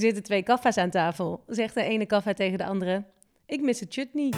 zitten twee kaffa's aan tafel. Zegt de ene kaffa tegen de andere. Ik mis het chutney.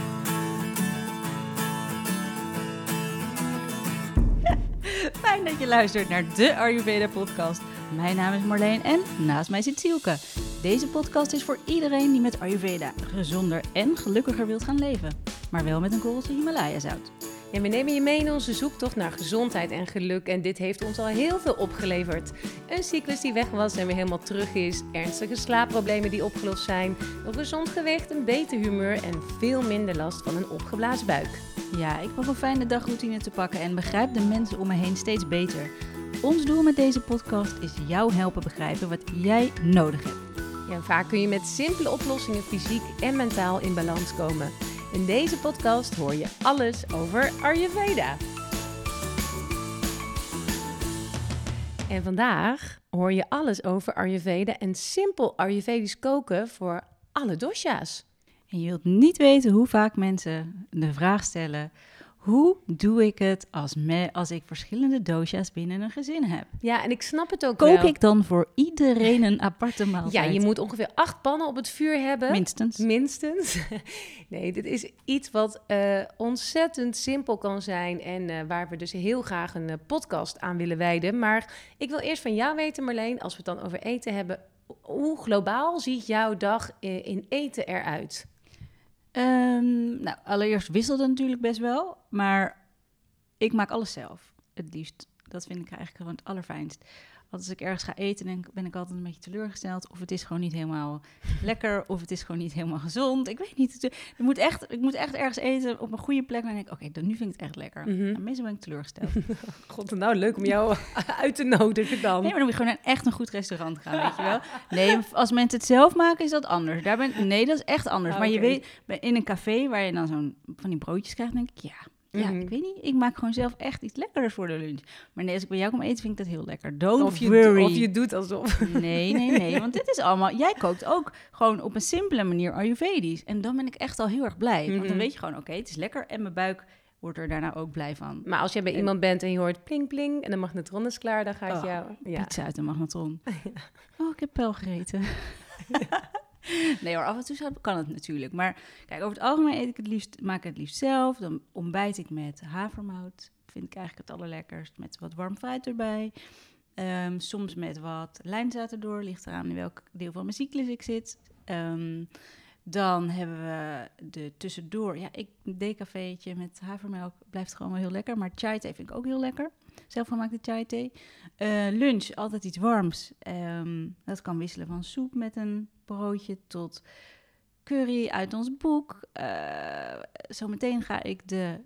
Fijn dat je luistert naar de Ayurveda podcast. Mijn naam is Marleen en naast mij zit Sielke. Deze podcast is voor iedereen die met Ayurveda gezonder en gelukkiger wilt gaan leven. Maar wel met een korreltje Himalaya zout. En we nemen je mee in onze zoektocht naar gezondheid en geluk. En dit heeft ons al heel veel opgeleverd. Een cyclus die weg was en weer helemaal terug is. Ernstige slaapproblemen die opgelost zijn. Een gezond gewicht, een beter humeur en veel minder last van een opgeblazen buik. Ja, ik heb een fijne dagroutine te pakken en begrijp de mensen om me heen steeds beter. Ons doel met deze podcast is jou helpen begrijpen wat jij nodig hebt. Ja, en vaak kun je met simpele oplossingen fysiek en mentaal in balans komen. In deze podcast hoor je alles over Ayurveda. En vandaag hoor je alles over Ayurveda en simpel Ayurvedisch koken voor alle dosha's. En je wilt niet weten hoe vaak mensen de vraag stellen: hoe doe ik het als, me, als ik verschillende dosha's binnen een gezin heb? Ja, en ik snap het ook Kook wel. ik dan voor iedereen een aparte Ja, maaltijd? je moet ongeveer acht pannen op het vuur hebben. Minstens. Minstens. Nee, dit is iets wat eh, ontzettend simpel kan zijn en eh, waar we dus heel graag een eh, podcast aan willen wijden. Maar ik wil eerst van jou weten, Marleen, als we het dan over eten hebben, hoe globaal ziet jouw dag in eten eruit? Ehm, nou, allereerst wisselt natuurlijk best wel, maar ik maak alles zelf. Het liefst. Dat vind ik eigenlijk gewoon het allerfijnst. Als ik ergens ga eten, dan ben ik altijd een beetje teleurgesteld. Of het is gewoon niet helemaal lekker, of het is gewoon niet helemaal gezond. Ik weet niet. Het moet echt, ik moet echt ergens eten op een goede plek. En dan denk ik, oké, dan nu vind ik het echt lekker. En meestal ben ik teleurgesteld. God, nou leuk om jou uit te nodigen dan. Nee, maar dan moet je gewoon naar echt een goed restaurant gaan, weet je wel. Nee, als mensen het zelf maken, is dat anders. Daar ben, nee, dat is echt anders. Ah, Maar je weet, in een café waar je dan zo'n van die broodjes krijgt, denk ik, ja, ja, Mhm. ik weet niet. Ik maak gewoon zelf echt iets lekkerders voor de lunch. Maar nee, als ik bij jou kom eten, vind ik dat heel lekker. Don't Of je, worry. of je doet alsof. Nee, nee, nee, want dit is allemaal... Jij kookt ook gewoon op een simpele manier Ayurvedisch. En dan ben ik echt al heel erg blij. Want dan Mhm. weet je gewoon, oké, het is lekker. En mijn buik wordt er daarna ook blij van. Maar als jij bij En- iemand bent en je hoort pling pling en de magnetron is klaar, dan gaat Oh, jou... Ja. Pizza uit de magnetron. Oh, ik heb wel gegeten. nee hoor, af en toe kan het natuurlijk. Maar kijk, over het algemeen eet ik het liefst, maak ik het liefst zelf. Dan ontbijt ik met havermout. Vind ik eigenlijk het allerlekkerst. Met wat warm fruit erbij. Ehm, soms met wat lijnzaad erdoor. Ligt eraan in welk deel van mijn cyclus ik zit. Ehm, dan hebben we de tussendoor. Ja, ik decafeetje met havermelk blijft gewoon wel heel lekker. Maar chai thee vind ik ook heel lekker. Zelfgemaakte chai thee. Eh, lunch, altijd iets warms. Ehm, dat kan wisselen van soep met een broodje tot curry uit ons boek. Eh, zometeen ga ik de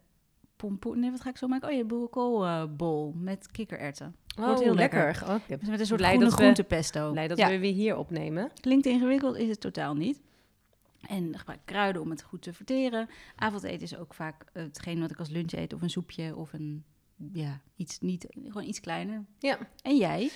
pompoen... Nee, wat ga ik zo maken? Oh ja, boerenkoolbol met kikkererwten. Oh, heel lekker. lekker. Oh, heb Dus met een soort Blij groene dat we- groentepesto. blij dat Ja. we weer hier opnemen. Klinkt ingewikkeld, is het totaal niet. En gebruik ik kruiden om het goed te verteren. Avondeten is ook vaak eh, hetgeen wat ik als lunch eet. Of een soepje of een, ja, iets, niet, gewoon iets kleiner. Ja. En jij?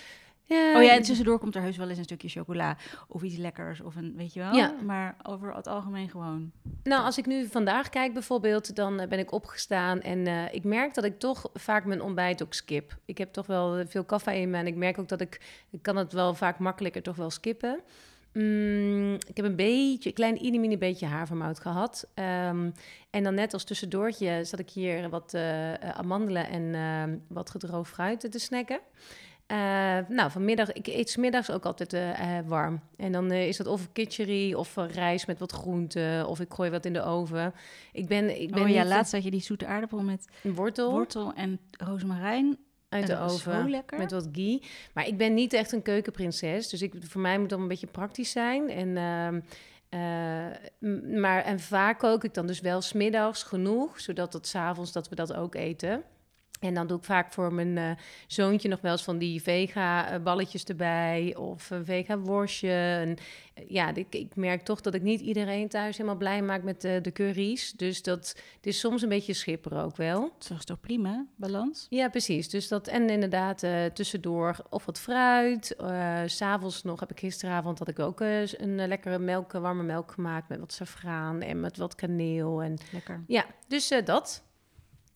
Ja Oh ja, en tussendoor komt er heus wel eens een stukje chocola. Of iets lekkers, of een, weet je wel. Ja. Maar over het algemeen gewoon. Nou, als ik nu vandaag kijk bijvoorbeeld, dan eh, ben ik opgestaan en eh, ik merk dat ik toch vaak mijn ontbijt ook skip. Ik heb toch wel eh, veel koffie in me en ik merk ook dat ik, ik kan het wel vaak makkelijker toch wel skippen. Mm, ik heb een beetje, een klein mini beetje havermout gehad. Ehm, en dan net als tussendoortje zat ik hier wat amandelen en ehm, wat gedroogd fruit te snacken. Eh, nou, vanmiddag, ik eet 's middags ook altijd eh, eh, warm. En dan is dat of kitchery of rijst met wat groenten. Of ik gooi wat in de oven. Ik ben, ik ben oh ja, laatst had je die zoete aardappel met wortel wortel en rozemarijn. uit de oven. Zo lekker. Met wat ghee. Maar ik ben niet echt een keukenprinses. Dus ik, voor mij moet dat een beetje praktisch zijn. En, ehm, eh, maar, en vaak kook ik dan dus wel smiddags genoeg. Zodat het s'avonds dat we dat ook eten. En dan doe ik vaak voor mijn eh, zoontje nog wel eens van die vega-balletjes erbij. Of een vega-worstje. En, eh, ja, ik, ik merk toch dat ik niet iedereen thuis helemaal blij maak met eh, de curry's. Dus dat het is soms een beetje schipper ook wel. Dat is toch prima, balans? Ja, precies. Dus dat en inderdaad eh, tussendoor of wat fruit. Eh, S S'avonds nog heb ik gisteravond had ik ook eh, een eh, lekkere melk, eh, warme melk gemaakt met wat saffraan en met wat kaneel en Lekker. ja, dus eh, dat.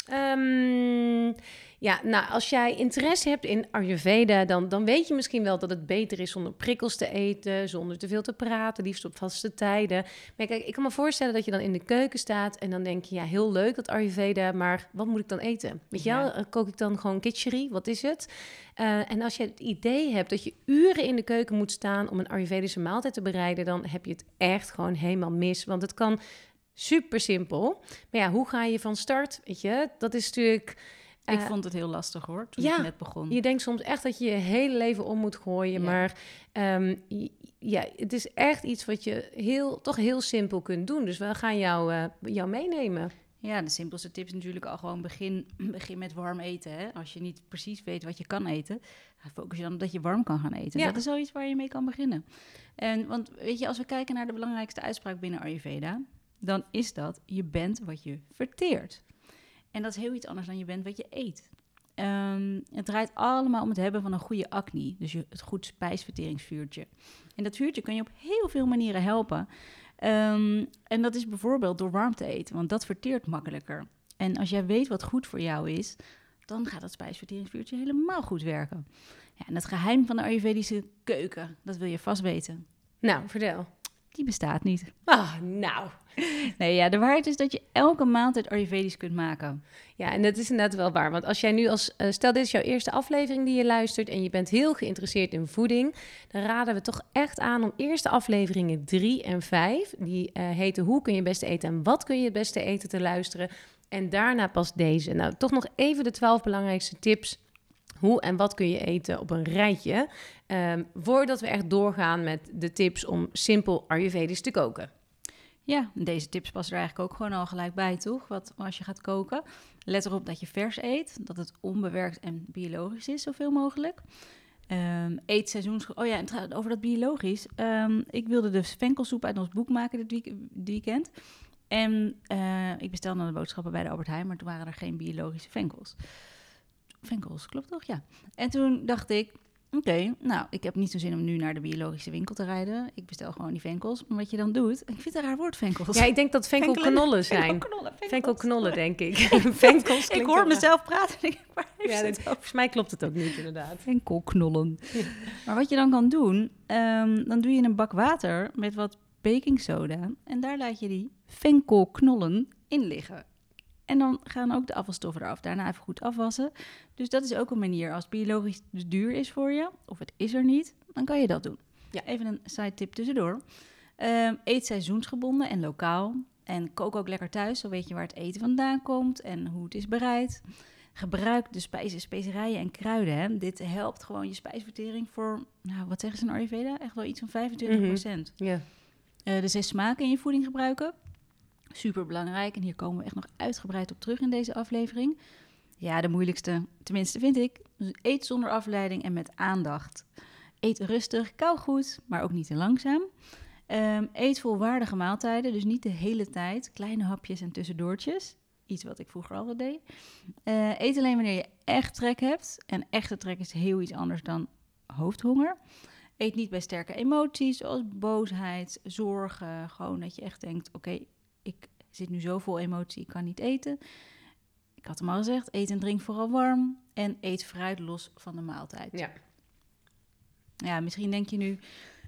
Ehm, ja, nou, als jij interesse hebt in Ayurveda, dan, dan weet je misschien wel dat het beter is zonder prikkels te eten, zonder te veel te praten, liefst op vaste tijden. Maar kijk, ik kan me voorstellen dat je dan in de keuken staat en dan denk je, ja, heel leuk dat Ayurveda, maar wat moet ik dan eten? Weet je wel, eh, kook ik dan gewoon kitchery? Wat is het? Uh, en als je het idee hebt dat je uren in de keuken moet staan om een Ayurvedische maaltijd te bereiden, dan heb je het echt gewoon helemaal mis. Want het kan super simpel. Maar ja, hoe ga je van start? Weet je, dat is natuurlijk. ik eh, vond het heel lastig hoor, toen ja, ik net begon. Je denkt soms echt dat je je hele leven om moet gooien. Maar um, ja, het is echt iets wat je heel, toch heel simpel kunt doen. Dus we gaan jou, uh, jou meenemen. Ja, de simpelste tip is natuurlijk al gewoon begin, begin met warm eten. Hè? Als je niet precies weet wat je kan eten, focus je dan op dat je warm kan gaan eten. Ja. Dat is zoiets waar je mee kan beginnen. En want weet je, als we kijken naar de belangrijkste uitspraak binnen Ayurveda, dan is dat je bent wat je verteert. En dat is heel iets anders dan je bent wat je eet. Um, het draait allemaal om het hebben van een goede acne, dus je, het goed spijsverteringsvuurtje. En dat vuurtje kan je op heel veel manieren helpen. Um, en dat is bijvoorbeeld door warm te eten, want dat verteert makkelijker. En als jij weet wat goed voor jou is, dan gaat dat spijsverteringsvuurtje helemaal goed werken. Ja, en het geheim van de Ayurvedische keuken, dat wil je vast weten. Nou, vertel die bestaat niet. Ah, nou. Nee, ja, de waarheid is dat je elke maaltijd Ayurvedisch kunt maken. Ja, en dat is inderdaad wel waar. Want als jij nu als... Uh, stel, dit is jouw eerste aflevering die je luistert... en je bent heel geïnteresseerd in voeding... dan raden we toch echt aan om eerst de afleveringen 3 en 5... die uh, heten Hoe kun je het beste eten en wat kun je het beste eten te luisteren... En daarna pas deze. Nou, toch nog even de 12 belangrijkste tips hoe en wat kun je eten op een rijtje. Um, voordat we echt doorgaan met de tips om simpel Ayurvedisch te koken. Ja, deze tips passen er eigenlijk ook gewoon al gelijk bij, toch? Wat als je gaat koken. Let erop dat je vers eet, dat het onbewerkt en biologisch is, zoveel mogelijk. Um, eet seizoens. Oh ja, en over dat biologisch. Um, ik wilde de venkelsoep uit ons boek maken dit weekend. En uh, ik bestelde dan de boodschappen bij de Albert Heijn, maar toen waren er geen biologische venkels. Venkels, klopt toch? Ja. En toen dacht ik, oké, nou, ik heb niet zo zin om nu naar de biologische winkel te rijden. Ik bestel gewoon die venkels. Maar wat je dan doet, ik vind het een raar woord, venkels. Ja, ik denk dat venkelknollen zijn. Venkelknollen, venkelknollen, denk ik. venkels Ik hoor mezelf praten en ik, waar ja, volgens mij klopt het ook niet, inderdaad. Venkelknollen. Maar wat je dan kan doen, um, dan doe je een bak water met wat baking soda. En daar laat je die venkelknollen in liggen. En dan gaan ook de afvalstoffen eraf. Daarna even goed afwassen. Dus dat is ook een manier. Als het biologisch dus duur is voor je, of het is er niet, dan kan je dat doen. Ja, even een side tip tussendoor. Um, eet seizoensgebonden en lokaal. En kook ook lekker thuis, zo weet je waar het eten vandaan komt en hoe het is bereid. Gebruik de spijzen, specerijen en kruiden. Hè. Dit helpt gewoon je spijsvertering voor, nou, wat zeggen ze in Ayurveda? Echt wel iets van 25 procent. Mm -hmm. uh, de zes smaken in je voeding gebruiken. Super belangrijk. En hier komen we echt nog uitgebreid op terug in deze aflevering. Ja, de moeilijkste, tenminste vind ik. Dus eet zonder afleiding en met aandacht. Eet rustig, kou goed, maar ook niet te langzaam. Um, eet volwaardige maaltijden, dus niet de hele tijd. Kleine hapjes en tussendoortjes. Iets wat ik vroeger altijd deed. Uh, eet alleen wanneer je echt trek hebt. En echte trek is heel iets anders dan hoofdhonger. Eet niet bij sterke emoties, zoals boosheid, zorgen. Gewoon dat je echt denkt: oké, ik zit nu zo vol emotie, ik kan niet eten. Ik had hem al gezegd, eet en drink vooral warm en eet fruit los van de maaltijd. Ja. Ja, misschien denk je nu,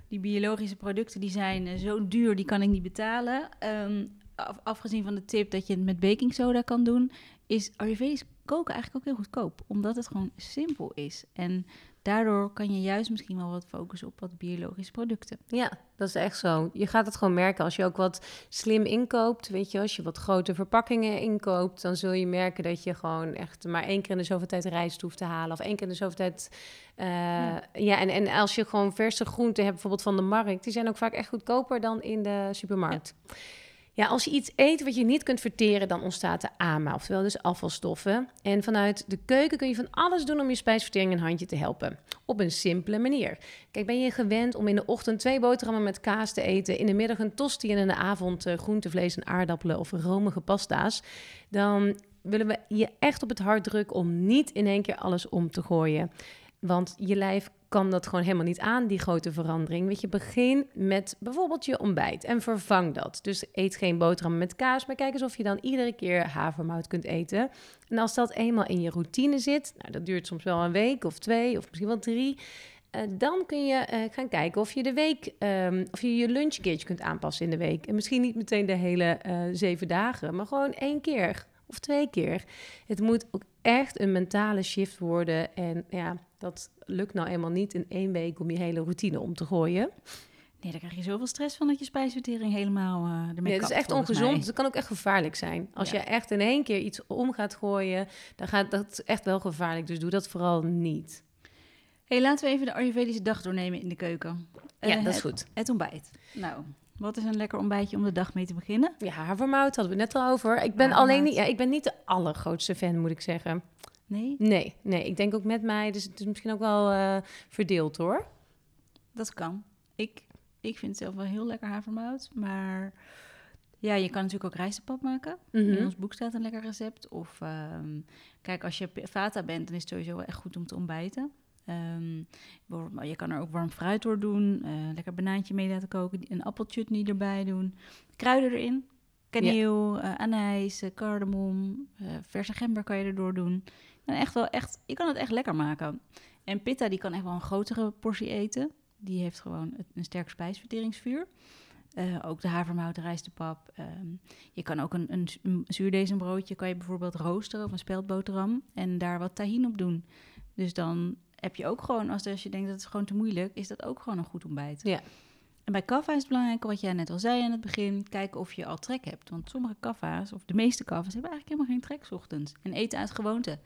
die biologische producten die zijn uh, zo duur, die kan ik niet betalen. Um, af, afgezien van de tip dat je het met baking soda kan doen, is Ayurvedisch koken eigenlijk ook heel goedkoop. Omdat het gewoon simpel is. En daardoor kan je juist misschien wel wat focussen op wat biologische producten. Ja, dat is echt zo. Je gaat het gewoon merken als je ook wat slim inkoopt. Weet je, als je wat grote verpakkingen inkoopt, dan zul je merken dat je gewoon echt maar één keer in de zoveel tijd rijst hoeft te halen. Of één keer in de zoveel tijd. Uh, ja, ja en, en als je gewoon verse groenten hebt, bijvoorbeeld van de markt, die zijn ook vaak echt goedkoper dan in de supermarkt. Ja. Ja, als je iets eet wat je niet kunt verteren, dan ontstaat de AMA, oftewel dus afvalstoffen. En vanuit de keuken kun je van alles doen om je spijsvertering een handje te helpen. Op een simpele manier. Kijk, ben je gewend om in de ochtend twee boterhammen met kaas te eten, in de middag een tosti en in de avond uh, groente, vlees en aardappelen of romige pasta's, dan willen we je echt op het hart drukken om niet in één keer alles om te gooien. Want je lijf kan dat gewoon helemaal niet aan, die grote verandering. Weet je, begin met bijvoorbeeld je ontbijt en vervang dat. Dus eet geen boterham met kaas, maar kijk eens of je dan iedere keer havermout kunt eten. En als dat eenmaal in je routine zit, nou, dat duurt soms wel een week of twee of misschien wel drie. Uh, dan kun je uh, gaan kijken of je de week, um, of je je lunchkeertje kunt aanpassen in de week. En misschien niet meteen de hele uh, zeven dagen, maar gewoon één keer of twee keer. Het moet ook echt een mentale shift worden. En ja, dat lukt nou eenmaal niet in één week om je hele routine om te gooien. Nee, daar krijg je zoveel stress van dat je spijsvertering helemaal uh, ermee Nee, het is echt ongezond. Het kan ook echt gevaarlijk zijn. Als ja. je echt in één keer iets om gaat gooien, dan gaat dat echt wel gevaarlijk. Dus doe dat vooral niet. hey, laten we even de Ayurvedische dag doornemen in de keuken. Ja, uh, dat is goed. Het, het ontbijt. Nou, wat is een lekker ontbijtje om de dag mee te beginnen? Ja, havermout hadden we net al over. Ik ben alleen niet, ja, ik ben niet de allergrootste fan, moet ik zeggen. Nee? Nee, nee. Ik denk ook met mij, dus het is misschien ook wel uh, verdeeld hoor. Dat kan. Ik, ik vind zelf wel heel lekker havermout, maar ja, je kan natuurlijk ook rijstepap maken. Mm -hmm. In ons boek staat een lekker recept. Of um, kijk, als je vata bent, dan is het sowieso wel echt goed om te ontbijten. Um, je kan er ook warm fruit door doen, uh, lekker banaantje mee laten koken, een appelchutney erbij doen, kruiden erin, kaneel, ja. uh, anijs, cardamom, verse gember kan je erdoor doen. En echt wel echt, je kan het echt lekker maken. En pitta die kan echt wel een grotere portie eten. Die heeft gewoon een sterk spijsverteringsvuur. ook de havermout, de rijstepap. Um, je kan ook een, een, een zuurdezenbroodje kan je bijvoorbeeld roosteren of een speldboterham en daar wat tahin op doen. Dus dan heb je ook gewoon, als, als je denkt dat het gewoon te moeilijk is, dat ook gewoon een goed ontbijt. Ja. En bij kaffa is het belangrijk, wat jij net al zei aan het begin, kijken of je al trek hebt. Want sommige kaffa's, of de meeste kaffa's, hebben eigenlijk helemaal geen trek 's ochtends. En eten uit gewoonte.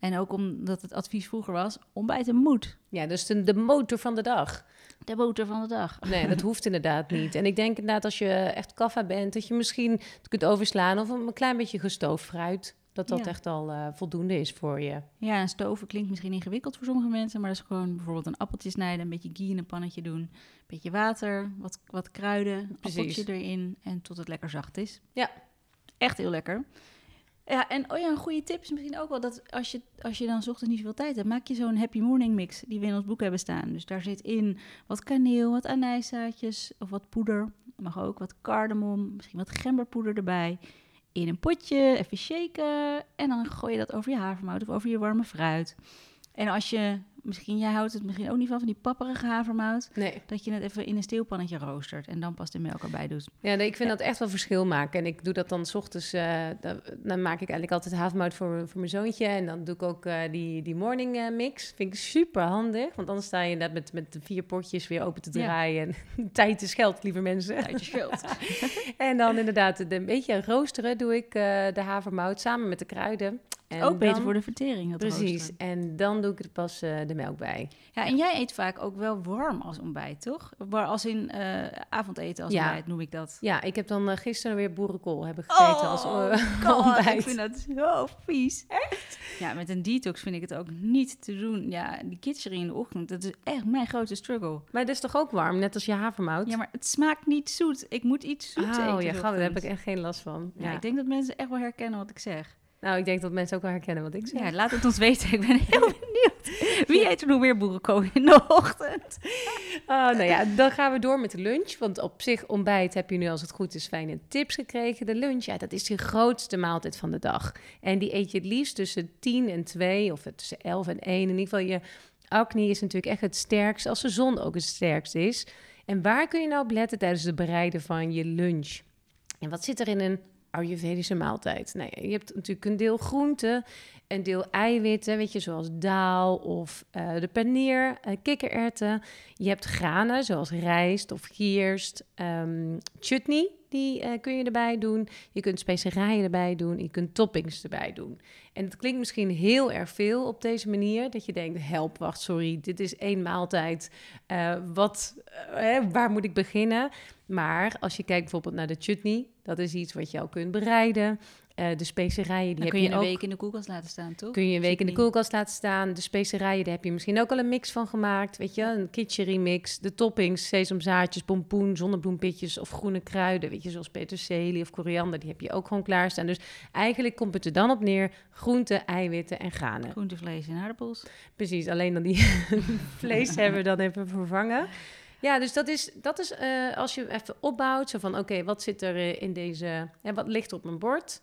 En ook omdat het advies vroeger was, ontbijten moet. Ja, dus de, de motor van de dag. De motor van de dag. Nee, dat hoeft inderdaad niet. En ik denk inderdaad als je echt kaffa bent, dat je misschien het kunt overslaan of een klein beetje gestoofd fruit. Dat dat ja. echt al uh, voldoende is voor je. Ja, een stoven klinkt misschien ingewikkeld voor sommige mensen, maar dat is gewoon bijvoorbeeld een appeltje snijden, een beetje ghee in een pannetje doen, een beetje water, wat, wat kruiden, een appeltje erin en tot het lekker zacht is. Ja. Echt heel lekker. Ja, en oh ja, een goede tip is misschien ook wel dat als je, als je dan ochtends niet zoveel tijd hebt, maak je zo'n happy morning mix die we in ons boek hebben staan. Dus daar zit in wat kaneel, wat anijszaadjes of wat poeder. Mag ook wat cardamom, misschien wat gemberpoeder erbij in een potje, even shaken en dan gooi je dat over je havermout of over je warme fruit. En als je, misschien, jij houdt het misschien ook niet van, van die papperige havermout. Nee. Dat je het even in een steelpannetje roostert en dan pas de melk erbij doet. Ja, nee, ik vind ja. dat echt wel verschil maken. En ik doe dat dan s ochtends, uh, dan, dan, maak ik eigenlijk altijd havermout voor, voor mijn zoontje. En dan doe ik ook uh, die, die morning uh, mix. Vind ik super handig, want anders sta je net met, met de vier potjes weer open te draaien. Ja. En tijd is geld, lieve mensen. Tijd is geld. en dan inderdaad een beetje roosteren doe ik de havermout samen met de kruiden. En ook beter dan, voor de vertering. precies. En dan doe ik er pas uh, de melk bij. Ja, en jij eet vaak ook wel warm als ontbijt, toch? Als in uh, avondeten als ja. ontbijt noem ik dat. Ja, ik heb dan uh, gisteren weer boerenkool hebben gegeten oh, als God, ontbijt. Ik vind dat zo vies. Echt? Ja, met een detox vind ik het ook niet te doen. Ja, die kitchery in de ochtend, dat is echt mijn grote struggle. Maar het is toch ook warm, net als je havermout? Ja, maar het smaakt niet zoet. Ik moet iets zoets oh, eten. Oh ja, daar heb ik echt geen last van. Ja, ja, ik denk dat mensen echt wel herkennen wat ik zeg. Nou, ik denk dat mensen ook wel herkennen wat ik zeg. Ja, laat het ons weten. Ik ben heel benieuwd. Wie eet er nog meer boerenkool in de ochtend? Oh, nou ja, dan gaan we door met de lunch. Want op zich ontbijt heb je nu als het goed is fijne tips gekregen. De lunch, ja, dat is de grootste maaltijd van de dag. En die eet je het liefst tussen 10 en 2 of tussen 11 en 1. In ieder geval, je acne is natuurlijk echt het sterkst als de zon ook het sterkst is. En waar kun je nou op letten tijdens het bereiden van je lunch? En wat zit er in een Ayurvedische maaltijd. Ja, je hebt natuurlijk een deel groenten, een deel eiwitten, weet je, zoals daal of uh, de paneer, uh, kikkererwten. Je hebt granen, zoals rijst of gierst, um, chutney, die uh, kun je erbij doen. Je kunt specerijen erbij doen, je kunt toppings erbij doen. En het klinkt misschien heel erg veel op deze manier, dat je denkt, help, wacht, sorry, dit is één maaltijd. wat, waar moet ik beginnen? Maar als je kijkt bijvoorbeeld naar de chutney, dat is iets wat je al kunt bereiden. Eh, de specerijen, die heb kun je je een ook... week in de koelkast laten staan, toch? Kun je een week in de koelkast laten staan. De specerijen, daar heb je misschien ook al een mix van gemaakt. Weet je, een kitchery mix. De toppings, sesamzaadjes, pompoen, zonnebloempitjes of groene kruiden. Weet je, zoals peterselie of koriander. Die heb je ook gewoon klaarstaan. Dus eigenlijk komt het er dan op neer. Groenten, eiwitten en granen. Groente, vlees en aardappels. Precies, alleen dan die vlees hebben we dan even vervangen. Ja, dus dat is, dat is eh, als je even opbouwt. Zo van, oké, wat zit er eh, in deze... En wat ligt op mijn bord?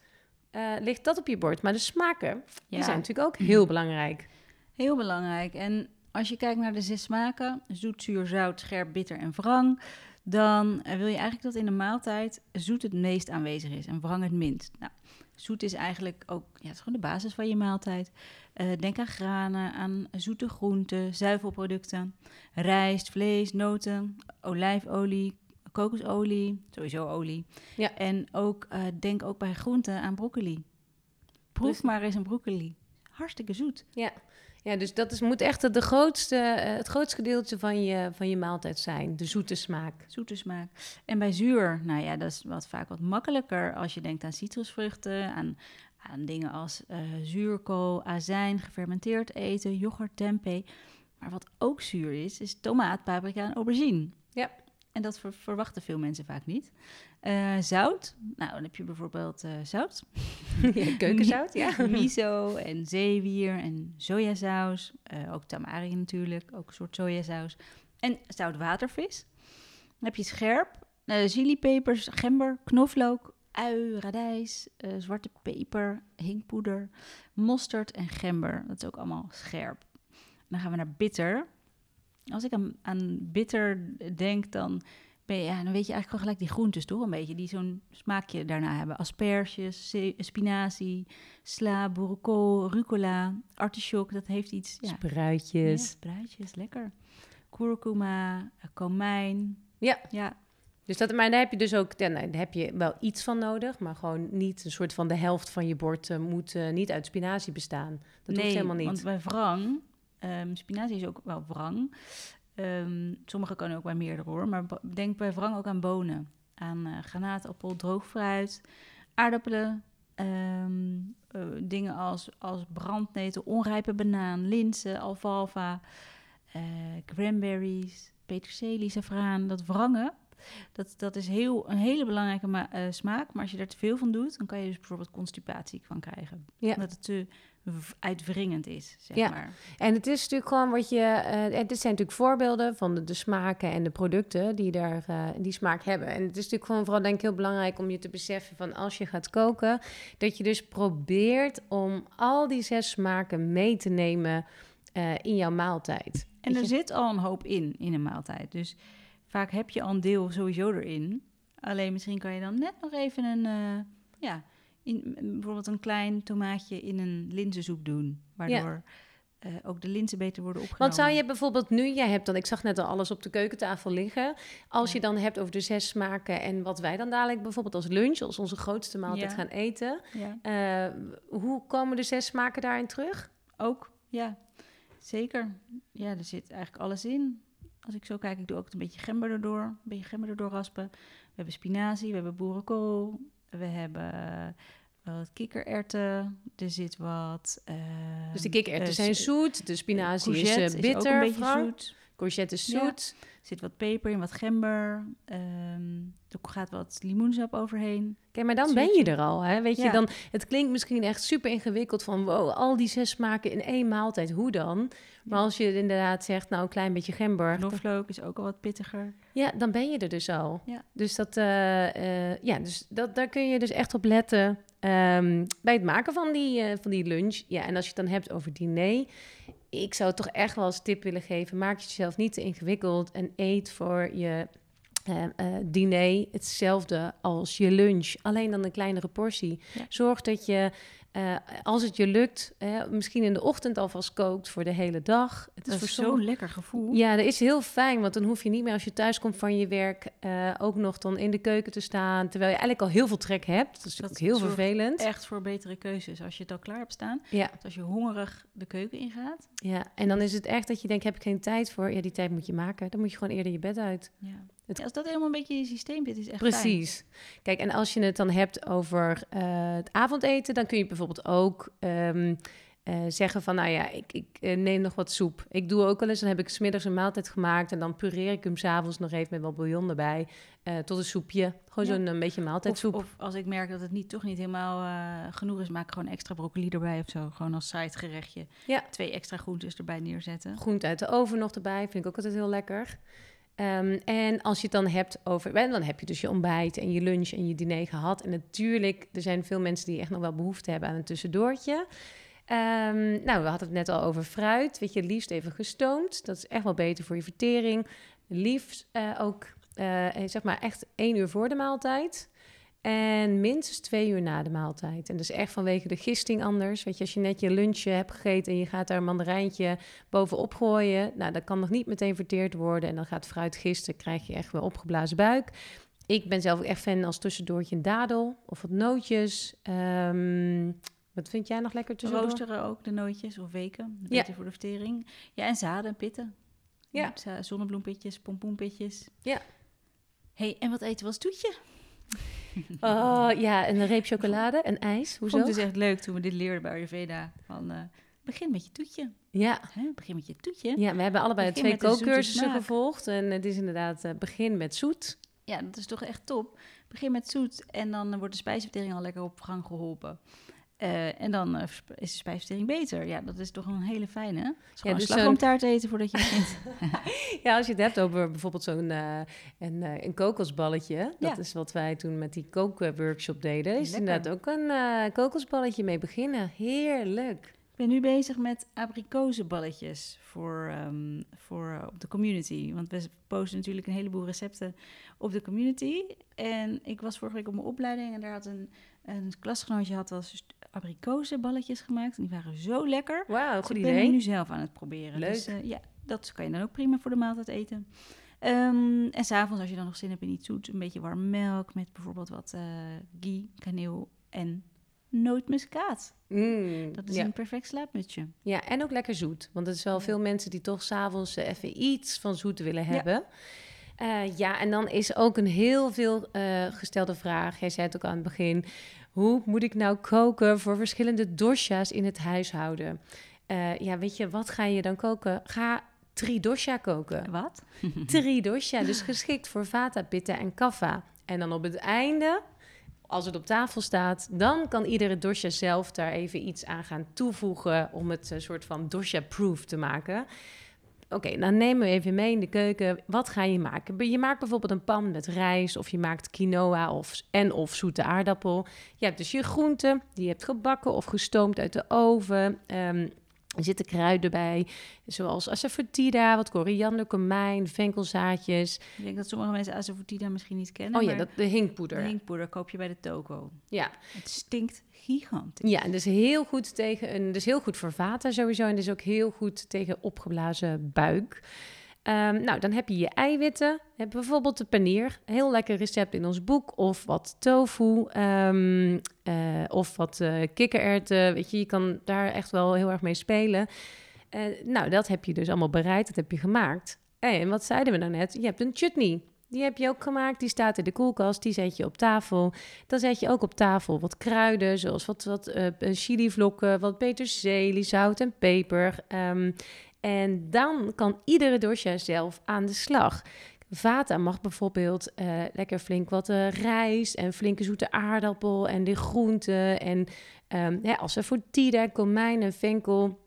Eh, ligt dat op je bord? Maar de smaken, die Ja. zijn natuurlijk ook heel belangrijk. Heel belangrijk. En als je kijkt naar de zes smaken, zoet, zuur, zout, scherp, bitter en wrang, dan eh, wil je eigenlijk dat in de maaltijd zoet het meest aanwezig is en wrang het minst. Nou, zoet is eigenlijk ook, ja, het is gewoon de basis van je maaltijd. Eh, denk aan granen, aan zoete groenten, zuivelproducten, rijst, vlees, noten, olijfolie, kokosolie, sowieso olie. Ja. En ook, eh, denk ook bij groenten aan broccoli. Proef Precies. maar eens een broccoli. Hartstikke zoet. Ja, ja dus dat is, moet echt de grootste, eh, het grootste gedeelte van je, van je maaltijd zijn. De zoete smaak. Zoete smaak. En bij zuur, nou ja, dat is wat vaak wat makkelijker als je denkt aan citrusvruchten, aan, aan dingen als eh, zuurkool, azijn, gefermenteerd eten, yoghurt, tempeh. Maar wat ook zuur is, is tomaat, paprika en aubergine. Ja. En dat ver- verwachten veel mensen vaak niet. Eh, zout, nou dan heb je bijvoorbeeld eh, zout. Ja, keukenzout, ja. Miso en zeewier en sojasaus. Eh, ook tamari natuurlijk, ook een soort sojasaus. En zoutwatervis. Dan heb je scherp, chilipepers, gember, knoflook, ui, radijs, zwarte peper, hinkpoeder, mosterd en gember. Dat is ook allemaal scherp. Dan gaan we naar bitter. Als ik aan, aan bitter denk, dan, ben je, ja, dan weet je eigenlijk al gelijk die groentes toch een beetje, die zo'n smaakje daarna hebben. Asperges, spinazie, sla, boerenkool, rucola, artichok, dat heeft iets... Ja, Spruitjes. ja, spruitjes, lekker. Kurkuma, eh, komijn. Ja. Ja, Dus dat, maar daar heb je dus ook, nou, daar heb je wel iets van nodig, maar gewoon niet een soort van de helft van je bord eh, moet eh, niet uit spinazie bestaan. Dat nee, hoeft helemaal niet. want bij wrang, ehm, spinazie is ook wel wrang. Ehm, sommige kunnen ook bij meerdere hoor, maar denk bij wrang ook aan bonen. Aan eh granaatappel, droog fruit, aardappelen, ehm, eh, dingen als, als brandnetel, onrijpe banaan, linzen, alfalfa, eh, cranberries, peterselie, saffraan. Dat wrangen, dat, dat is heel, een hele belangrijke ma- smaak. Maar als je er te veel van doet, dan kan je dus bijvoorbeeld constipatie van krijgen. Ja. Omdat het te uitwringend is, zeg Ja. maar. En het is natuurlijk gewoon wat je. eh, en dit zijn natuurlijk voorbeelden van de, de smaken en de producten die daar eh, die smaak hebben. En het is natuurlijk gewoon vooral denk ik heel belangrijk om je te beseffen van als je gaat koken, dat je dus probeert om al die zes smaken mee te nemen eh, in jouw maaltijd. En er zit al een hoop in, in een maaltijd. Dus vaak heb je al een deel sowieso erin. Alleen misschien kan je dan net nog even een, eh, ja, in, bijvoorbeeld een klein tomaatje in een linzensoep doen. Waardoor eh, ook de linzen beter worden opgenomen. Want zou je bijvoorbeeld nu, jij hebt dan, ik zag net al alles op de keukentafel liggen. Als Ja. je dan hebt over de zes smaken en wat wij dan dadelijk bijvoorbeeld als lunch, als onze grootste maaltijd Ja. gaan eten. Eh, hoe komen de zes smaken daarin terug? ook, ja. Zeker. Ja, er zit eigenlijk alles in. Als ik zo kijk, ik doe ook een beetje gember erdoor. Een beetje gember erdoor raspen. We hebben spinazie, we hebben boerenkool. We hebben eh, wat kikkererwten. Er zit wat... eh, Dus de kikkererwten eh, zijn zoet, de spinazie is eh, ook bitter, een beetje Frank. zoet. Courgette is zoet. Er zit wat peper in, wat gember. ehm, er gaat wat limoensap overheen. Oké, maar dan ben je er al, hè? Weet je, dan, het klinkt misschien echt super ingewikkeld van, wow, al die zes smaken in één maaltijd, hoe dan? Maar als je inderdaad zegt, nou, een klein beetje gember, Knoflook is ook al wat pittiger. ja, dan ben je er dus al. Ja. Dus, dat, eh, eh, ja, dus dat, daar kun je dus echt op letten ehm, bij het maken van die, eh, van die lunch. Ja, en als je het dan hebt over diner, ik zou toch echt wel als tip willen geven, maak het jezelf niet te ingewikkeld en eet voor je eh, eh, diner hetzelfde als je lunch, alleen dan een kleinere portie. Ja. Zorg dat je, eh, als het je lukt, misschien in de ochtend alvast kookt voor de hele dag. Het Dat is voor zo'n lekker gevoel. ja, dat is heel fijn, want dan hoef je niet meer als je thuis komt van je werk eh, ook nog dan in de keuken te staan, terwijl je eigenlijk al heel veel trek hebt. Dat is Dat natuurlijk ook heel vervelend. Echt voor betere keuzes. Als je het al klaar hebt staan. Ja, als je hongerig de keuken ingaat. ja, en dan is het echt dat je denkt, heb ik geen tijd voor? Ja, die tijd moet je maken. Dan moet je gewoon eerder je bed uit. Ja. Het... als dat helemaal een beetje in je systeem zit, is echt Precies. Kijk, en als je het dan hebt over uh, het avondeten, dan kun je bijvoorbeeld ook um, uh, zeggen van, nou ja, ik, ik uh, neem nog wat soep. Ik doe ook wel eens, dan heb ik smiddags een maaltijd gemaakt en dan pureer ik hem s'avonds nog even met wat bouillon erbij, tot een soepje. Gewoon ja. zo'n een beetje maaltijdsoep. Of, of, als ik merk dat het niet, toch niet helemaal genoeg is, maak ik gewoon extra broccoli erbij of zo. Gewoon als side gerechtje. Ja. Twee extra groentes erbij neerzetten. Groente uit de oven nog erbij, vind ik ook altijd heel lekker. Um, en als je het dan hebt over, dan heb je dus je ontbijt en je lunch en je diner gehad. En natuurlijk, er zijn veel mensen die echt nog wel behoefte hebben aan een tussendoortje. Um, nou, we hadden het net al over fruit. Weet je, liefst even gestoomd. Dat is echt wel beter voor je vertering. Liefst uh, ook, uh, zeg maar, echt één uur voor de maaltijd. En minstens twee uur na de maaltijd. En dus echt vanwege de gisting anders. Weet je, als je net je lunchje hebt gegeten en je gaat daar een mandarijntje bovenop gooien. Nou, dat kan nog niet meteen verteerd worden. En dan gaat fruit gisten, krijg je echt wel opgeblazen buik. Ik ben zelf ook echt fan als tussendoortje een dadel of wat nootjes. Um, wat vind jij nog lekker tussendoor? Roosteren ook, de nootjes of weken. Beter ja. voor de vertering. Ja, en zaden en pitten. Ja. Zonnebloempitjes, pompoenpitjes. Ja. hey, en wat eten we als toetje? Oh ja, een reep chocolade en ijs. Hoezo? Vond het is echt leuk toen we dit leerden bij Ayurveda. Van, uh, begin met je toetje. Ja. Hè? Begin met je toetje. Ja, we hebben allebei twee kookcursussen gevolgd. En het is inderdaad uh, begin met zoet. Ja, dat is toch echt top. Begin met zoet en dan wordt de spijsvertering al lekker op gang geholpen. Uh, en dan uh, is de spijsvertering beter. Ja, dat is toch een hele fijne. Ja, dus slagroomtaart eten voordat je begint. ja, als je het hebt over bijvoorbeeld zo'n uh, een, een kokosballetje. Dat ja. is wat wij toen met die kookworkshop deden. Is inderdaad ook een kokosballetje mee beginnen. Heerlijk. Ik ben nu bezig met abrikozenballetjes voor, um, voor op de community. Want we posten natuurlijk een heleboel recepten op de community. En ik was vorige week op mijn opleiding en daar had een, een klasgenootje had als abrikozenballetjes gemaakt. En die waren zo lekker. Wauw, dus goed ik idee. ben nu zelf aan het proberen. Leuk. Dus uh, ja, dat kan je dan ook prima voor de maaltijd eten. Um, en s'avonds, als je dan nog zin hebt in iets zoet, een beetje warme melk met bijvoorbeeld wat uh, ghee, kaneel en nootmuskaat. Mm, dat is ja. een perfect slaapmutsje. Ja, en ook lekker zoet. Want er is wel ja. veel mensen die toch s'avonds even iets van zoet willen hebben. Ja. Uh, ja, en dan is ook een heel veel uh, gestelde vraag. Jij zei het ook aan het begin. Hoe moet ik nou koken voor verschillende dosha's in het huishouden? Uh, ja, weet je, wat ga je dan koken? Ga tridosha koken. Wat? tridosha, dus geschikt voor vata, pitta en kaffa. En dan op het einde, als het op tafel staat, dan kan iedere dosha zelf daar even iets aan gaan toevoegen om het een soort van dosha-proof te maken. Oké, dan nemen we even mee in de keuken. Wat ga je maken? Je maakt bijvoorbeeld een pan met rijst of je maakt quinoa of, en of zoete aardappel. Je hebt dus je groenten, die je hebt gebakken of gestoomd uit de oven. Um, er zitten kruiden bij, zoals asafoetida, wat koriander, komijn, venkelzaadjes. Ik denk dat sommige mensen asafoetida misschien niet kennen. Oh ja, dat, de hinkpoeder. De hinkpoeder koop je bij de toko. Ja. Het stinkt gigantisch. Ja, en dus heel goed tegen een, dus heel goed voor vaten sowieso en dus ook heel goed tegen opgeblazen buik. Um, nou, dan heb je je eiwitten. Heb bijvoorbeeld de paneer. Heel lekker recept in ons boek. Of wat tofu. Um, uh, of wat uh, kikkererwten. Weet je, je kan daar echt wel heel erg mee spelen. Uh, nou, dat heb je dus allemaal bereid. Dat heb je gemaakt. En wat zeiden we nou net? Je hebt een chutney. Die heb je ook gemaakt. Die staat in de koelkast. Die zet je op tafel. Dan zet je ook op tafel wat kruiden, zoals wat, wat uh, chilivlokken, wat peterselie, zout en peper. Um, en dan kan iedere dosha zelf aan de slag. Vata mag bijvoorbeeld uh, lekker flink wat uh, rijst en flinke zoete aardappel en de groenten. En um, als er voor tida, komijn en venkel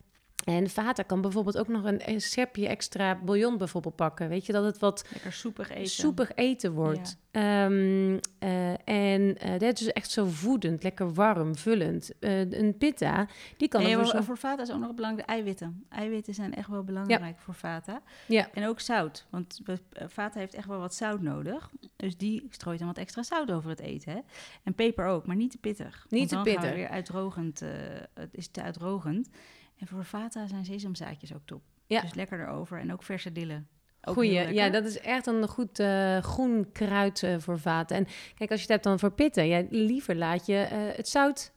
en Vata kan bijvoorbeeld ook nog een, een schepje extra bouillon bijvoorbeeld pakken. Weet je, dat het wat Lekker soepig eten, soepig eten wordt. Ja. Um, uh, en uh, dat is echt zo voedend, lekker warm, vullend. Uh, een pitta, die kan... Nee, voor, voor Vata is ook nog belangrijk de eiwitten. Eiwitten zijn echt wel belangrijk ja. voor Vata. Ja. En ook zout, want Vata heeft echt wel wat zout nodig. Dus die strooit dan wat extra zout over het eten. Hè? En peper ook, maar niet te pittig. Niet te pittig. weer uitdrogend, het is te uitdrogend. En voor Vata zijn sesamzaadjes ook top. Ja. Dus lekker erover. En ook verse dillen. Ook Goeie, ja, dat is echt een goed uh, groen kruid uh, voor vaten. En kijk, als je het hebt dan voor pitten, ja, liever laat je uh, het zout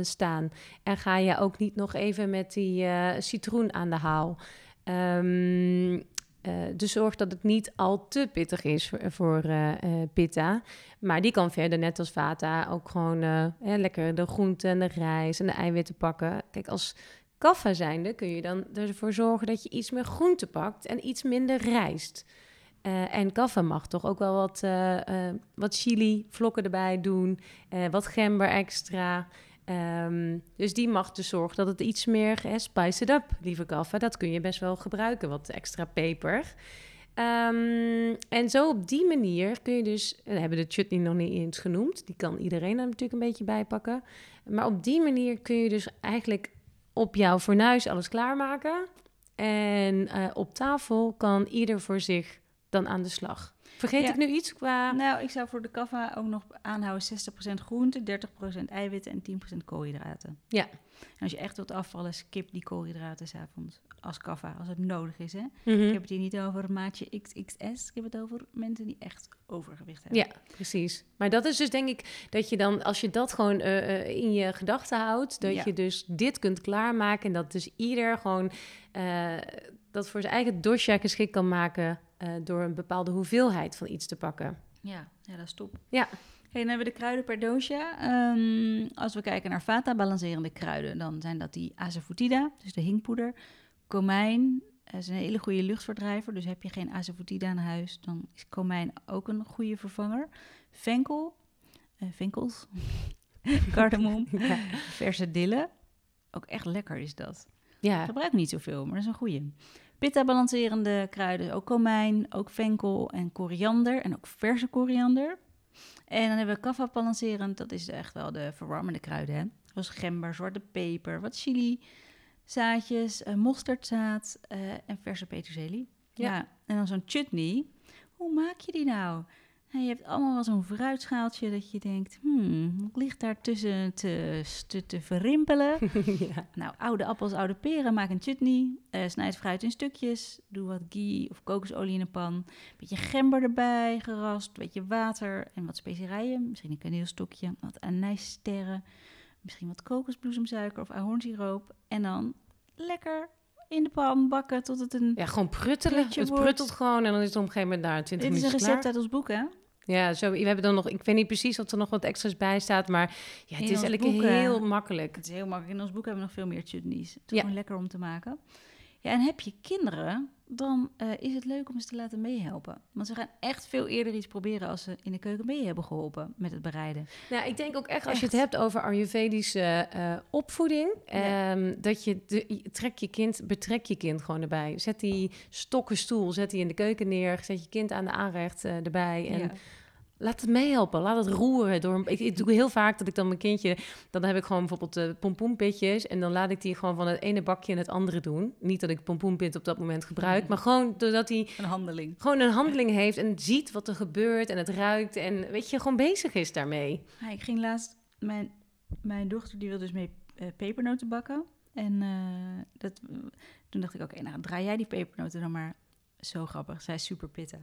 staan. En ga je ook niet nog even met die citroen aan de haal. Um, Uh, dus zorg dat het niet al te pittig is voor, voor pitta. Maar die kan verder, net als vata, ook gewoon lekker de groenten en de rijst en de eiwitten pakken. Kijk, als kaffa zijnde kun je dan ervoor zorgen dat je iets meer groente pakt en iets minder rijst. en kaffa mag toch ook wel wat, wat chili vlokken erbij doen, wat gember extra. Um, dus die mag dus zorgen dat het iets meer spice it up, lieve kaffe. Dat kun je best wel gebruiken, wat extra peper. Um, en zo op die manier kun je dus... We hebben de chutney nog niet eens genoemd. Die kan iedereen er natuurlijk een beetje bijpakken. Maar op die manier kun je dus eigenlijk op jouw fornuis alles klaarmaken. En uh, op tafel kan ieder voor zich dan aan de slag. Vergeet ik nu iets qua... Nou, ik zou voor de kava ook nog aanhouden 60% groente, 30% eiwitten en 10% koolhydraten. Ja. En als je echt wilt afvallen, skip die koolhydraten s'avonds als kava, als het nodig is. Hè? Mhm. Ik heb het hier niet over maatje XXS, ik heb het over mensen die echt overgewicht hebben. Ja, precies. Maar dat is dus denk ik dat je dan, als je dat gewoon uh, uh, in je gedachten houdt, dat je dus dit kunt klaarmaken en dat dus ieder gewoon uh, dat voor zijn eigen dosha geschikt kan maken door een bepaalde hoeveelheid van iets te pakken. Ja, ja dat is top. Ja. Hey, dan hebben we de kruiden per doosje. Um, als we kijken naar vata balancerende kruiden, dan zijn dat die asafoetida, dus de hinkpoeder. Komijn is een hele goede luchtverdrijver, dus heb je geen asafoetida aan huis, dan is komijn ook een goede vervanger. Venkel, uh, venkels, cardamom, ja. verse dille. Ook echt lekker is dat. Ja. Gebruik niet zoveel, maar dat is een goede. Pitta-balancerende kruiden, ook komijn, ook venkel en koriander en ook verse koriander. En dan hebben we kaffa balancerend, dat is echt wel de verwarmende kruiden. Hè? Zoals gember, zwarte peper, wat chili, zaadjes, uh, mosterdzaad uh, en verse peterselie. Ja. ja. En dan zo'n chutney. Hoe maak je die nou? En je hebt allemaal wel zo'n fruitschaaltje dat je denkt, hmm, wat ligt daar tussen te, te, te verrimpelen? ja. Nou, oude appels, oude peren, maak een chutney. Uh, snijd fruit in stukjes. Doe wat ghee of kokosolie in een pan. Beetje gember erbij, gerast. Beetje water en wat specerijen. Misschien een kaneelstokje, wat anijssterren. Misschien wat kokosbloesemsuiker of ahornsiroop. En dan lekker in de pan bakken tot het een... Ja, gewoon pruttelen. Het wordt. pruttelt gewoon en dan is het op een gegeven moment daar 20 Dit is een minuten recept klaar. uit ons boek, hè? Ja, zo, we hebben dan nog, ik weet niet precies of er nog wat extra's bij staat, maar ja, het In is eigenlijk boek, heel makkelijk. Het is heel makkelijk. In ons boek hebben we nog veel meer chutneys. Het is Ja. gewoon lekker om te maken. Ja, en heb je kinderen, dan eh, is het leuk om ze te laten meehelpen. Want ze gaan echt veel eerder iets proberen als ze in de keuken mee hebben geholpen met het bereiden. Nou, ik denk ook echt als je het hebt over Ayurvedische eh, opvoeding, Ja. ehm, dat je, de, je- trek je kind, betrek je kind gewoon erbij. Zet die stokkenstoel, zet die in de keuken neer, zet je kind aan de aanrecht eh, erbij en Ja. Laat het meehelpen, laat het roeren. Door, ik, ik doe heel vaak dat ik dan mijn kindje, dan heb ik gewoon bijvoorbeeld de pompoenpitjes en dan laat ik die gewoon van het ene bakje in het andere doen. Niet dat ik pompoenpit op dat moment gebruik, Mhm. maar gewoon doordat hij Een handeling. gewoon een handeling heeft en ziet wat er gebeurt en het ruikt en weet je, gewoon bezig is daarmee. Ja, ik ging laatst, mijn, mijn dochter die wil dus mee eh, pepernoten bakken. En eh, dat, toen dacht ik, oké, nou draai jij die pepernoten dan maar. Zo grappig, zij is super pittig.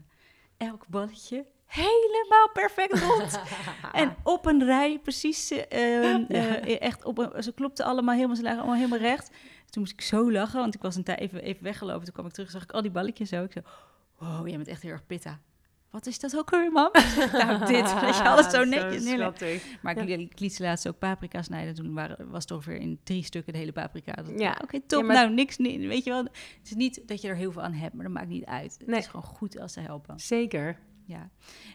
Elk balletje helemaal perfect rond. en op een rij, precies, eh, eh, echt op een, ze klopten allemaal helemaal, ze lagen allemaal helemaal recht. Toen moest ik zo lachen, want ik was een tijd even, even weggelopen. Toen kwam ik terug, zag ik al die balletjes zo. Ik zo, wow, jij bent echt heel erg pittig. Wat is dat ook weer, mam? nou, dit, weet je, alles zo netjes neerleggen. Maar ik, ik liet ze laatst ook paprika snijden. Toen waren, was het ongeveer in drie stukken de hele paprika. Dat Ja. Oké, top. Ja, maar- Nou, niks. ni- Weet je wel. Het is niet dat je er heel veel aan hebt, maar dat maakt niet uit. Het Nee. is gewoon goed als ze helpen. Zeker. Ja.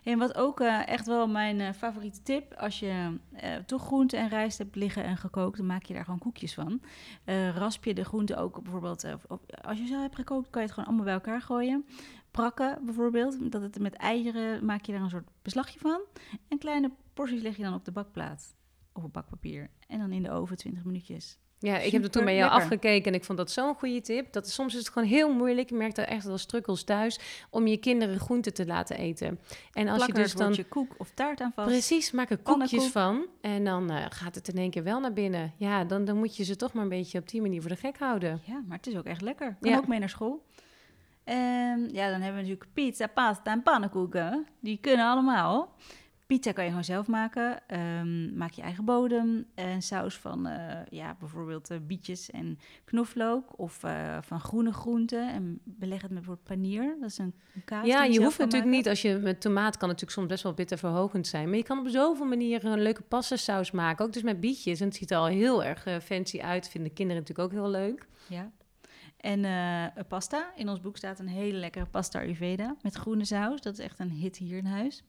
En wat ook eh, echt wel mijn eh, favoriete tip. Als je eh, toch groente en rijst hebt liggen en gekookt, dan maak je daar gewoon koekjes van. Rasp je de groente ook bijvoorbeeld. als je zo hebt gekookt, kan je het gewoon allemaal bij elkaar gooien. Prakken bijvoorbeeld. Dat het met eieren maak je daar een soort beslagje van. En kleine porties leg je dan op de bakplaat. Op bakpapier. En dan in de oven 20 minuutjes. Ja, ik heb er toen bij jou afgekeken en ik vond dat zo'n goede tip. Dat soms is het gewoon heel moeilijk. Ik merk dat echt wel strukkels thuis om je kinderen groenten te laten eten. En als je er dus dan woordje koek of taart aan vast. precies maak er koekjes van en dan eh, gaat het in één keer wel naar binnen. Ja, dan, dan moet je ze toch maar een beetje op die manier voor de gek houden. Ja, maar het is ook echt lekker. Kan Ja. ook mee naar school. En ja, dan hebben we natuurlijk pizza, pasta en pannenkoeken. Die kunnen allemaal. Pizza kan je gewoon zelf maken. Ehm, maak je eigen bodem. Een saus van eh, ja, bijvoorbeeld uh, bietjes en knoflook. Of uh, van groene groenten. En beleg het met bijvoorbeeld panier. Dat is een, een kaas. Ja, je zelf hoeft natuurlijk maken. niet, als je met tomaat kan natuurlijk soms best wel bitterverhogend zijn. Maar je kan op zoveel manieren een leuke pastasaus maken. Ook dus met bietjes. En het ziet er al heel erg eh, fancy uit. Vinden kinderen natuurlijk ook heel leuk. Ja. En eh, pasta. In ons boek staat een hele lekkere pasta Ayurveda met groene saus. Dat is echt een hit hier in huis.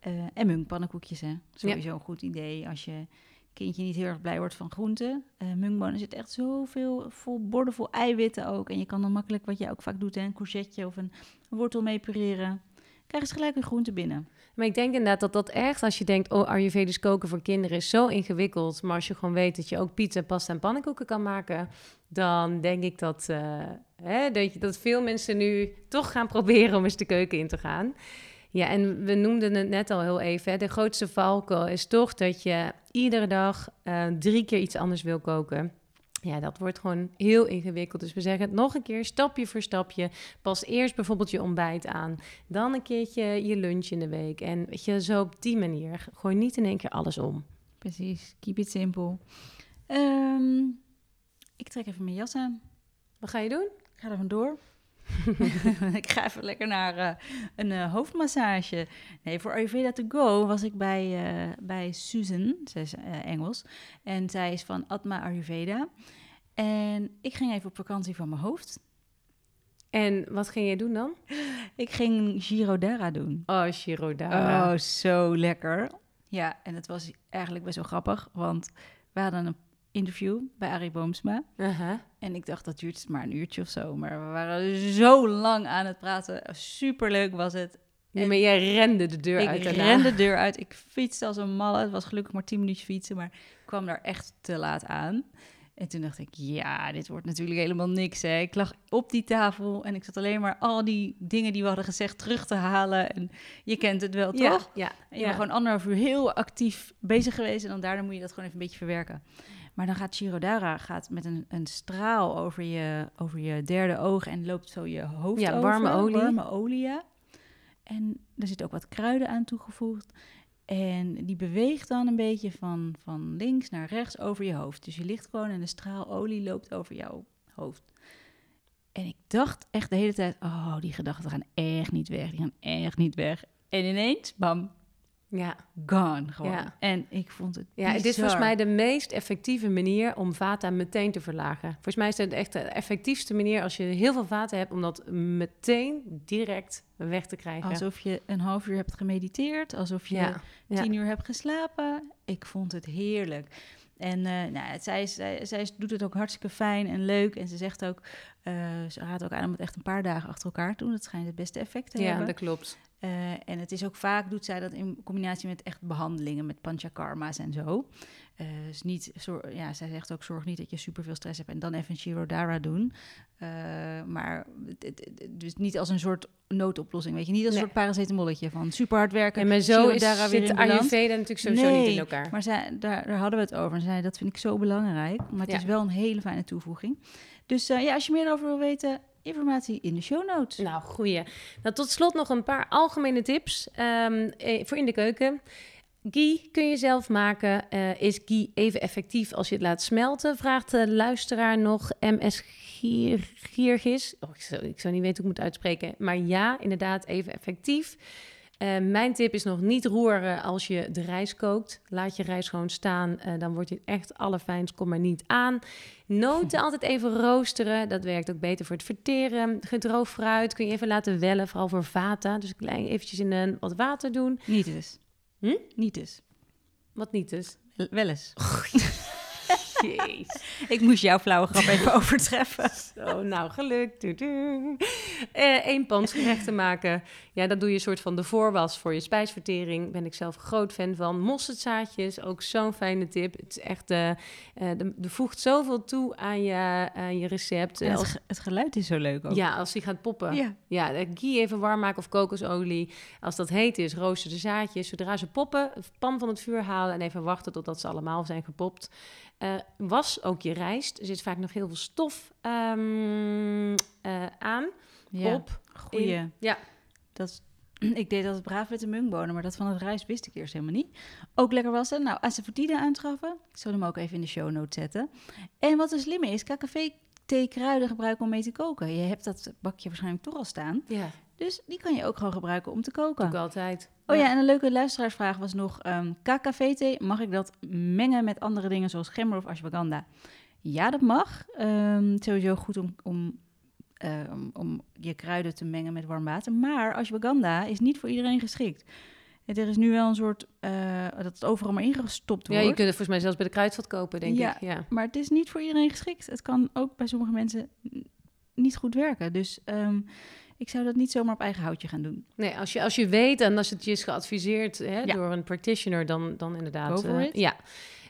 Eh, en mungpannenkoekjes, hè. Sowieso een goed idee als je kindje niet heel erg blij wordt van groenten. Uh, mungbonen zit echt zoveel, vol bordevol eiwitten ook. En je kan dan makkelijk, wat je ook vaak doet, hè, een courgette of een wortel mee pureren. Krijg eens gelijk een groente binnen. Maar ik denk inderdaad dat dat echt, als je denkt, oh, Ayurvedisch koken voor kinderen is zo ingewikkeld. Maar als je gewoon weet dat je ook pizza, pasta en pannenkoeken kan maken, dan denk ik dat, uh, hè, dat, je, dat veel mensen nu toch gaan proberen om eens de keuken in te gaan. Ja, en we noemden het net al heel even. Hè, de grootste valkuil is toch dat je iedere dag uh, drie keer iets anders wil koken. Ja, dat wordt gewoon heel ingewikkeld. Dus we zeggen het nog een keer, stapje voor stapje. Pas eerst bijvoorbeeld je ontbijt aan. Dan een keertje je lunch in de week. En weet je, zo op die manier. Gooi niet in één keer alles om. Precies, keep it simple. Um, ik trek even mijn jas aan. Wat ga je doen? Ik ga er vandoor. ik ga even lekker naar uh, een uh, hoofdmassage. Nee, voor Ayurveda to go was ik bij, uh, bij Susan, zij is Engels. En zij is van Atma Ayurveda. En ik ging even op vakantie van mijn hoofd. En wat ging je doen dan? Ik ging Girodara doen. Oh, Girodara. Oh, zo lekker. Ja, en het was eigenlijk best wel grappig, want we hadden een interview bij Arie Boomsma. Uh -huh. En ik dacht, dat duurt maar een uurtje of zo. Maar we waren zo lang aan het praten. Superleuk was het. Ja, maar jij rende de deur ik uit. Ik rende de deur uit. Ik fietste als een malle. Het was gelukkig maar tien minuutjes fietsen, maar ik kwam daar echt te laat aan. En toen dacht ik, ja, dit wordt natuurlijk helemaal niks. Hè. Ik lag op die tafel en ik zat alleen maar al die dingen die we hadden gezegd terug te halen. En je kent het wel, ja, toch? Ja. En je ja. bent gewoon anderhalf uur heel actief bezig geweest. En dan daarna moet je dat gewoon even een beetje verwerken. Maar dan gaat Shirodara gaat met een, een straal over je, over je derde oog en loopt zo je hoofd Ja, over. warme olie. Warme olie, ja. En er zit ook wat kruiden aan toegevoegd. En die beweegt dan een beetje van, van links naar rechts over je hoofd. Dus je ligt gewoon en de straal olie loopt over jouw hoofd. En ik dacht echt de hele tijd, oh, die gedachten gaan echt niet weg. Die gaan echt niet weg. En ineens, bam, Ja. gone gewoon. Ja. En ik vond het Ja, het is volgens mij de meest effectieve manier om vata meteen te verlagen. Volgens mij is het echt de effectiefste manier als je heel veel vata hebt, om dat meteen direct weg te krijgen. Alsof je een half uur hebt gemediteerd, alsof je ja. ja. tien uur hebt geslapen. Ik vond het heerlijk. En uh, nou, zij, zij, doet het ook hartstikke fijn en leuk. En ze zegt ook, uh, ze raadt ook aan om het echt een paar dagen achter elkaar te doen. Dat schijnt het beste effect te ja, hebben. dat klopt. Uh, en het is ook vaak, doet zij dat in combinatie met echt behandelingen, met panchakarma's en zo. Uh, dus niet, ja, zij zegt ook, zorg niet dat je superveel stress hebt en dan even een Shirodara doen. Uh, maar dus niet als een soort noodoplossing, weet je. Niet als Nee. een soort paracetamolletje van super hard werken. En maar zo is, zit. Ayurveda natuurlijk sowieso nee, niet in elkaar. maar zij, daar, daar hadden we het over. En zei, dat vind ik zo belangrijk. Maar het Ja. is wel een hele fijne toevoeging. Dus ja, als je meer over wil weten, informatie in de show notes. Nou, goeie. Nou, tot slot nog een paar algemene tips um, eh, voor in de keuken. Ghee kun je zelf maken. Uh, is ghee even effectief als je het laat smelten? Vraagt de luisteraar nog MS Gier, Giergis. Oh, ik, zou, ik zou niet weten hoe ik moet uitspreken. Maar ja, inderdaad even effectief. Uh, mijn tip is nog niet roeren als je de rijst kookt. Laat je rijst gewoon staan, uh, dan wordt het echt allerfijnst. Kom maar niet aan. Noten altijd even roosteren, dat werkt ook beter voor het verteren. Gedroogd fruit kun je even laten wellen, vooral voor vata. Dus klein eventjes in een, wat water doen. Niet dus. Hm? Niet dus. Wat niet dus? Wel eens. Jeez. Ik moest jouw flauwe grap even overtreffen. Zo, nou, gelukt. Uh, Eén pansgerecht maken. Ja, dat doe je een soort van de voorwas voor je spijsvertering. Ben ik zelf groot fan van. Mosterdzaadjes, ook zo'n fijne tip. Het is echt, uh, uh, de, de voegt zoveel toe aan je, aan je recept. En het, ge het, geluid is zo leuk ook. Ja, als die gaat poppen. Ja. ja de ghee even warm maken of kokosolie. Als dat heet is, rooster de zaadjes. Zodra ze poppen, pan van het vuur halen en even wachten totdat ze allemaal zijn gepopt. Uh, was ook je rijst. Er zit vaak nog heel veel stof um, uh, aan. Ja, op. Goeie. In, ja. Dat ik deed altijd braaf met de mungbonen, maar dat van het rijst wist ik eerst helemaal niet. Ook lekker wassen. Nou, asafoetida aanschaffen. Ik zal hem ook even in de show notes zetten. En wat een slimme is, KKV thee kruiden gebruiken om mee te koken. Je hebt dat bakje waarschijnlijk toch al staan. Ja, Dus die kan je ook gewoon gebruiken om te koken. ik altijd. Oh ja, en een leuke luisteraarsvraag was nog... ehm KKV-thee, mag ik dat mengen met andere dingen zoals gember of ashwagandha? Ja, dat mag. Ehm, sowieso goed om, om, ehm, om je kruiden te mengen met warm water. Maar ashwagandha is niet voor iedereen geschikt. En Er is nu wel een soort... eh, dat het overal maar ingestopt Ja, wordt. je kunt het volgens mij zelfs bij de kruidvat kopen, denk Ja. ik. Ja. Maar het is niet voor iedereen geschikt. Het kan ook bij sommige mensen niet goed werken. Dus ik zou dat niet zomaar op eigen houtje gaan doen. Nee, als je, als je weet en als het je is geadviseerd hè, Ja. door een practitioner, dan, dan inderdaad. It. ja.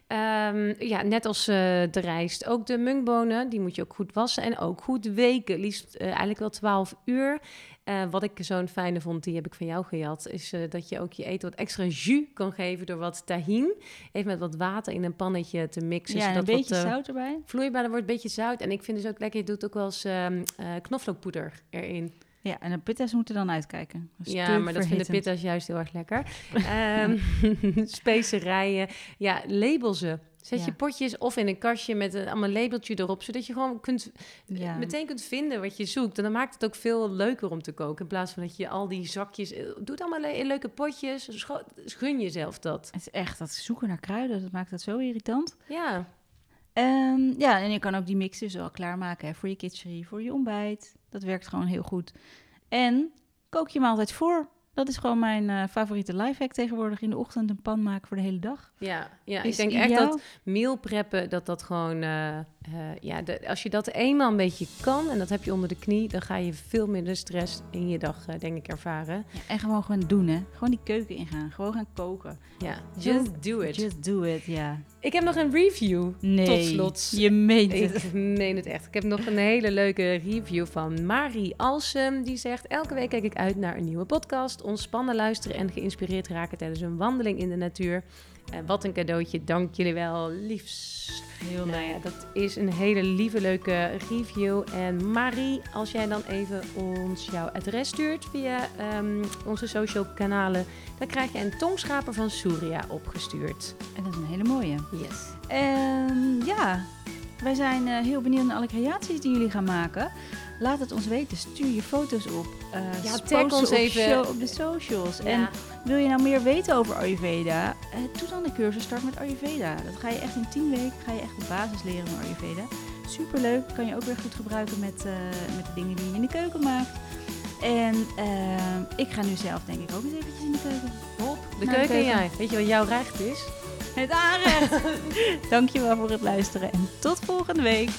Ehm, ja, net als eh, de rijst. Ook de mungbonen, die moet je ook goed wassen en ook goed weken. Liefst eh, eigenlijk wel 12 uur. Wat ik zo'n fijne vond, die heb ik van jou gejat, is dat je ook je eten wat extra jus kan geven door wat tahin. Even met wat water in een pannetje te mixen. ja, en een beetje wat, zout erbij. Vloeibaar, wordt een beetje zout. En ik vind dus ook lekker, je doet ook wel eens ehm, eh, knoflookpoeder erin. Ja, en de pittas moeten dan uitkijken. Dat Ja, maar dat vinden pitta's juist heel erg lekker. Ehm, specerijen. Ja, label ze. Zet Ja. je potjes of in een kastje met een allemaal labeltje erop, zodat je gewoon kunt, Ja. meteen kunt vinden wat je zoekt. En dan maakt het ook veel leuker om te koken. In plaats van dat je al die zakjes... eh, Doe het allemaal in leuke potjes. Gun jezelf dat. Het is echt dat zoeken naar kruiden, dat maakt dat zo irritant. Ja, Ehm, ja, en je kan ook die mix dus al klaarmaken hè, voor je kitcherie, voor je ontbijt. Dat werkt gewoon heel goed. En kook je maaltijd voor. Dat is gewoon mijn eh, favoriete lifehack tegenwoordig. In de ochtend een pan maken voor de hele dag. ja, ja. ik denk echt dat meal preppen, dat dat gewoon... eh, eh, ja, de- als je dat eenmaal een beetje kan en dat heb je onder de knie... dan ga je veel minder stress in je dag, eh, denk ik, ervaren. Ja, en gewoon gewoon doen, hè. Gewoon die keuken ingaan. Gewoon gaan koken. Ja, Just just do it. Just do it, ja. Ik heb nog een review. Nee, Tot slot. je meent het. Ik meen het echt. Ik heb nog een hele leuke review van Marie Alsem. Die zegt: Elke week kijk ik uit naar een nieuwe podcast. Ontspannen luisteren en geïnspireerd raken tijdens een wandeling in de natuur. Eh, wat een cadeautje. Dank jullie wel. Liefs. Heel Nou ja, dat is een hele lieve, leuke review. En Marie, als jij dan even ons jouw adres stuurt via ehm, onze social kanalen, dan krijg je een tongschaper van Surya opgestuurd. En dat is een hele mooie. Yes. En ja, wij zijn eh, heel benieuwd naar alle creaties die jullie gaan maken. Laat het ons weten. Stuur je foto's op. Ja, post tag ze ons op, even. show- op de socials. En wil je nou meer weten over Ayurveda? eh, doe dan de cursus Start met Ayurveda. Dat ga je echt in 10 weken ga je echt de basis leren van Ayurveda. Superleuk. Kan je ook weer goed gebruiken met, eh, met de dingen die je in de keuken maakt. En ik ga nu zelf denk ik ook eens eventjes in de keuken. Hop, de en keuken. jij. Weet je wat jouw recht is? Het aanrecht. Dankjewel voor het luisteren en tot volgende week.